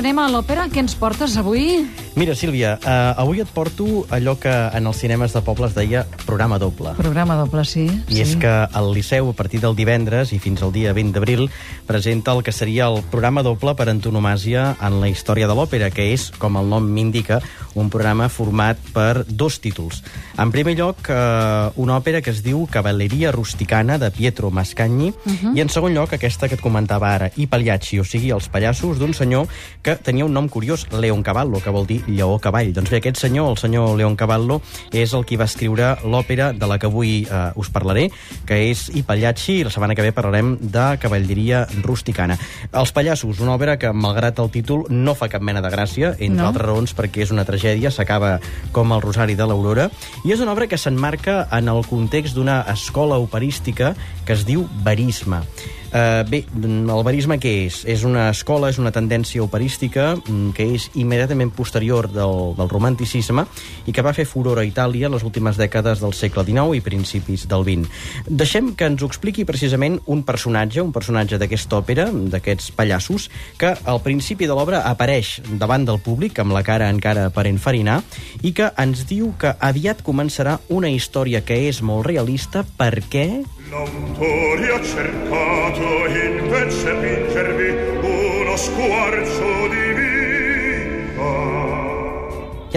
anem a l'òpera. Què ens portes avui? Mira, Sílvia, eh, avui et porto allò que en els cinemes de poble es deia programa doble. Programa doble, sí. I sí. és que el Liceu, a partir del divendres i fins al dia 20 d'abril, presenta el que seria el programa doble per antonomàsia en la història de l'òpera, que és, com el nom m'indica, un programa format per dos títols. En primer lloc, eh, una òpera que es diu Cavalleria rusticana, de Pietro Mascagni, uh -huh. i en segon lloc, aquesta que et comentava ara, I Pagliacci, o sigui, els pallassos d'un senyor que tenia un nom curiós, Leon Cavallo, que vol dir lleó cavall. Doncs bé, aquest senyor, el senyor Leon Cavallo, és el qui va escriure l'òpera de la que avui eh, us parlaré, que és I Pagliacci, i la setmana que ve parlarem de Cavalleria rusticana. Els pallassos, una òpera que, malgrat el títol, no fa cap mena de gràcia, entre No. altres raons perquè és una tragèdia, s'acaba com el Rosari de l'Aurora, i és una obra que s'enmarca en el context d'una escola operística que es diu Verisme. Uh, bé, el verisme què és? És una escola, és una tendència operística mm, que és immediatament posterior del, del romanticisme i que va fer furor a Itàlia les últimes dècades del segle XIX i principis del XX. Deixem que ens ho expliqui precisament un personatge, un personatge d'aquesta òpera, d'aquests pallassos, que al principi de l'obra apareix davant del públic amb la cara encara per enfarinar i que ens diu que aviat començarà una història que és molt realista perquè... L'autore ha cercato invece fingervi uno squarcio di.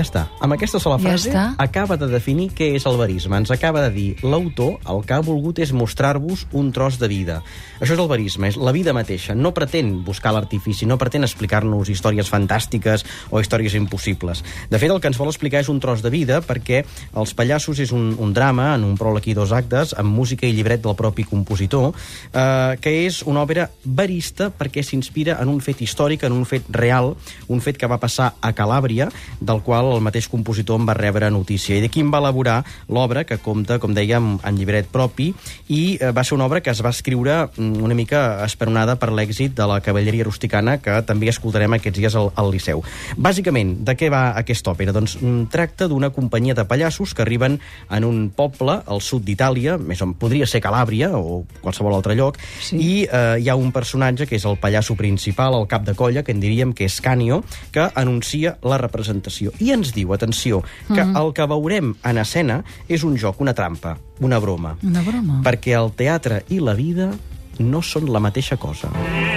Ja està. Amb aquesta sola Ja frase està. acaba de definir què és el verisme. Ens acaba de dir l'autor el que ha volgut és mostrar-vos un tros de vida. Això és el verisme, és la vida mateixa. No pretén buscar l'artifici, no pretén explicar-nos històries fantàstiques o històries impossibles. De fet, el que ens vol explicar és un tros de vida perquè Els Pallassos és un, un drama, en un pròleg i dos actes, amb música i llibret del propi compositor, eh, que és una òpera verista perquè s'inspira en un fet històric, en un fet real, un fet que va passar a Calàbria, del qual el mateix compositor en va rebre notícia. I d'aquí en va elaborar l'obra, que compta, com dèiem, en llibret propi, i eh, va ser una obra que es va escriure mm, una mica esperonada per l'èxit de la cavalleria rusticana, que també escoltarem aquests dies al, al Liceu. Bàsicament, de què va aquesta òpera? Doncs mm, tracta d'una companyia de pallassos que arriben en un poble al sud d'Itàlia, més o podria ser Calàbria o qualsevol altre lloc, Sí. i eh, hi ha un personatge que és el pallasso principal, el cap de colla, que en diríem que és Canio, que anuncia la representació. I ens diu, atenció, que el que veurem en escena és un joc, una trampa, una broma. Una broma. Perquè el teatre i la vida no són la mateixa cosa. Il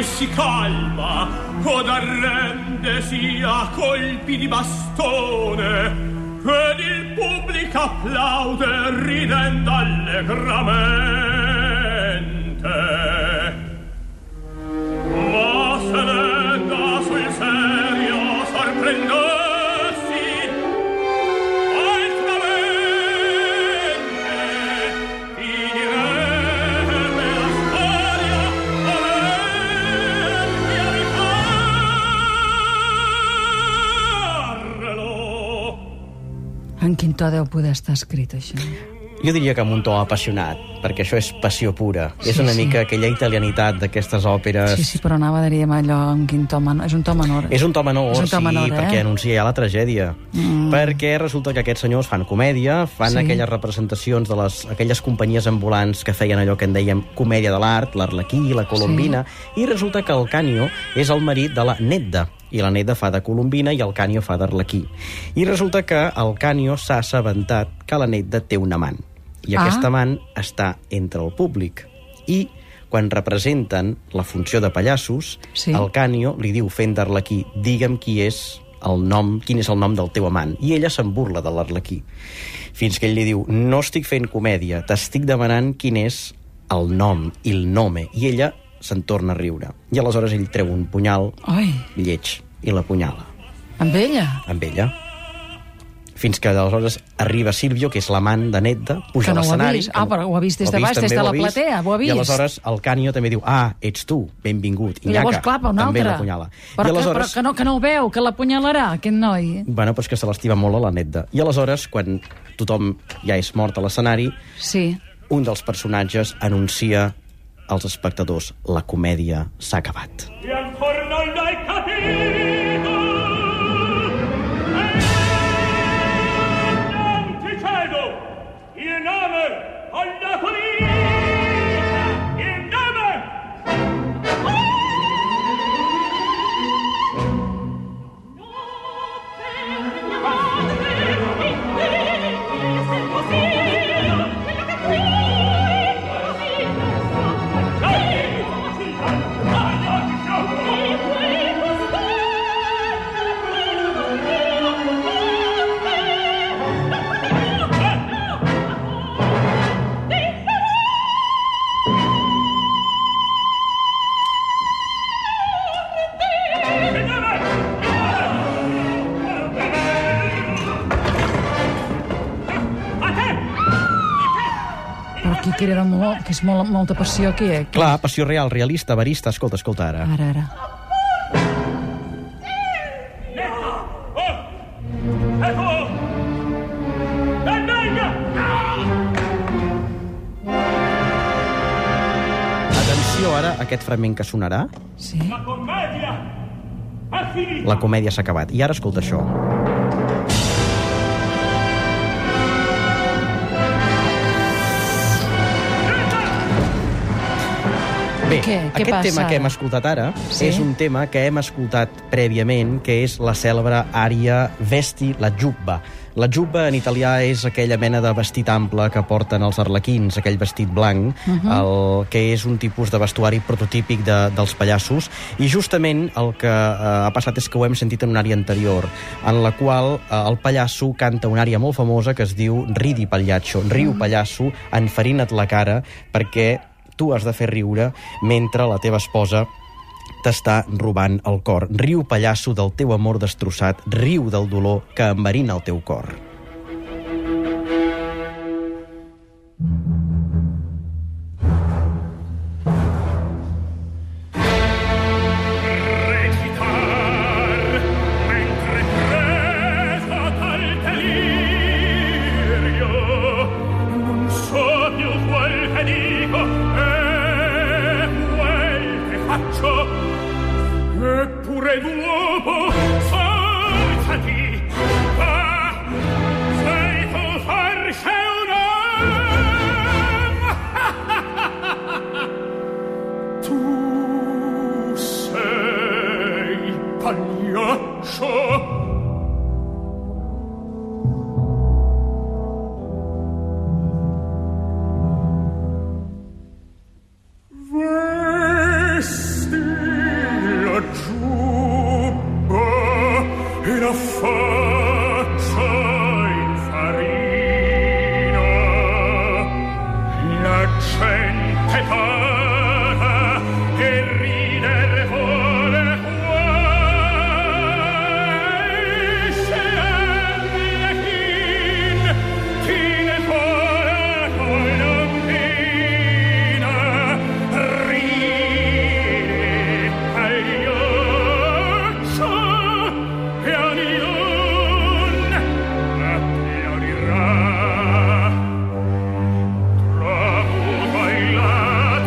poi si calma od arrendesi a colpi di bastone ed il pubblico applaude ridendo allegramente En quin to deu poder estar escrit, això? Jo diria que amb un to apassionat, perquè això és passió pura. és Sí, una sí. mica aquella italianitat d'aquestes òperes... Sí, sí, però anava, diríem, allò en quin to menor. És un to menor. És un to menor, És un to sí, menor, eh? perquè anuncia ja la tragèdia. Mm. Perquè resulta que aquests senyors fan comèdia, fan Sí. aquelles representacions de les, aquelles companyies ambulants que feien allò que en dèiem comèdia de l'art, l'Arlequí, la Colombina, i resulta que el Canio és el marit de la Nedda, i la Nedda fa de Colombina i el Canio fa d'Arlequí. I resulta que el Canio s'ha assabentat que la Nedda té un amant. I Ah. aquest amant està entre el públic. I quan representen la funció de pallassos, Sí. el Canio li diu fent d'Arlequí, digue'm qui és el nom, quin és el nom del teu amant. I ella se'n burla de l'Arlequí. Fins que ell li diu, no estic fent comèdia, t'estic demanant quin és el nom, il nome. I ella se'n torna a riure. I aleshores ell treu un punyal Ai, lleig i l'apunyala amb ella? amb ella. Fins que aleshores arriba Silvio, que és l'amant de Nedda, puja Que no a l'escenari... Ah, però ho ha vist des de baix, des també de la platea, ho ha vist. I aleshores el Canio també diu, ah, ets tu, benvingut. I llavors clapa un també altre. l'apunyala. Però, I aleshores... que, però que, no, que no ho veu, que l'apunyalarà, aquest noi. Bueno, però és que se l'estima molt a la Nedda. I aleshores, quan tothom ja és mort a l'escenari, Sí. un dels personatges anuncia als espectadors la comèdia s'ha acabat. E aquí crida molt, que és molt, molta passió aquí, eh? Clar, passió real, realista, verista. Escolta, escolta ara. Ara, ara. Atenció ara a aquest fragment que sonarà. Sí. La comèdia s'ha acabat. I ara escolta això. Bé, Què? Què aquest passa tema que hem escoltat ara Sí? és un tema que hem escoltat prèviament, que és la cèlebre ària Vesti la Giubba. La Giubba en italià és aquella mena de vestit ample que porten els arlequins, aquell vestit blanc, uh Mhm. -huh. el, que és un tipus de vestuari prototípic de, dels pallassos, i justament el que eh, ha passat és que ho hem sentit en una àrea anterior, en la qual eh, el pallasso canta una àrea molt famosa que es diu Ridi Pagliaccio, riu pallasso, enfarina't la cara, perquè tu has de fer riure mentre la teva esposa t'està robant el cor. Riu pallasso del teu amor destrossat, riu del dolor que enverina el teu cor.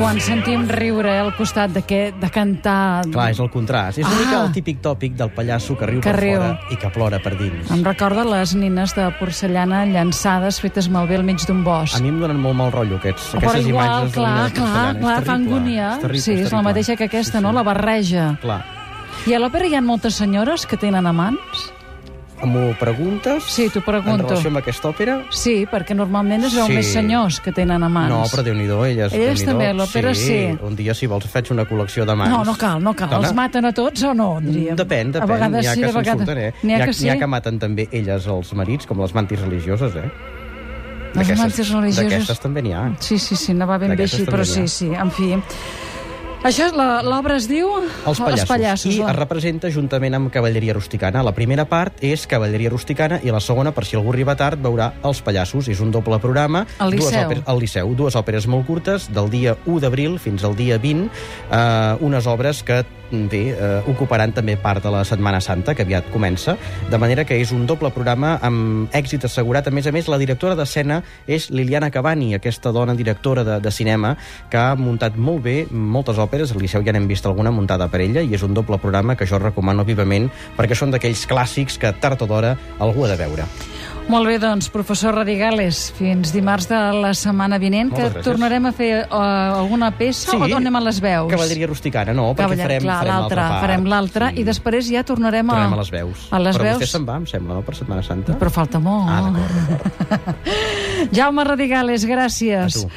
Quan sentim riure al costat de, què, de cantar... Clar, és el contrast. És una Ah. mica el típic tòpic del pallasso que riu Que per riu. fora i que plora per dins. Em recorda les nines de porcellana llançades fetes malbé al mig d'un bosc. A mi em donen molt mal rotllo aquests, Però aquestes igual, imatges clar, de clar, clar, és fa angúnia. És terrible, sí, és la terrible. mateixa que aquesta, Sí, no? sí. La barreja. Clar. I a l'òpera hi ha moltes senyores que tenen amants? M'ho preguntes? Sí, t'ho En pregunto. relació amb aquesta òpera? Sí, perquè normalment es veu Sí. més senyors que tenen amants. No, però Déu-n'hi-do, elles. Elles també, a l'òpera sí. Un dia, si vols, faig una col·lecció de mans. No, no cal, no cal. Dona. Els maten a tots o no, diríem? Depèn, depèn. A vegades ha sí, que a vegades... surten, eh? N'hi ha que N'hi sí. ha que maten també elles els marits, com les mantis religioses, eh? Les mantis religioses. D'aquestes també n'hi ha. Sí, sí, sí, no va ben bé així, però sí, ha. sí, en fi. Això, és l'obra es diu... Els pallassos. Els pallassos I la- es representa juntament amb cavalleria rusticana. La primera part és cavalleria rusticana i la segona, per si algú arriba tard, veurà els pallassos. És un doble programa. Al Dues Liceu. òperes, al Liceu. Dues òperes molt curtes, del dia 1 d'abril fins al dia 20. Eh, unes obres que bé, eh, ocuparan també part de la Setmana Santa, que aviat comença, de manera que és un doble programa amb èxit assegurat. A més a més, la directora d'escena és Liliana Cavani, aquesta dona directora de, de cinema, que ha muntat molt bé moltes òperes, al Liceu ja n'hem vist alguna muntada per ella, i és un doble programa que jo recomano vivament, perquè són d'aquells clàssics que tard o d'hora algú ha de veure. Molt bé, doncs, professor Radigales, fins dimarts de la setmana vinent, Moltes que gràcies. tornarem a fer uh, alguna peça o anem a les veus? Cavalleria rusticana, no, perquè Cavaller- farem, clar, farem l'altra, farem l'altra, i després ja tornarem a... Tornem a les veus. A les Però veus. vostè se'n va, em sembla, no?, per Setmana Santa. Però falta molt. Ah, d'acord, d'acord. Jaume Radigales, gràcies. A tu.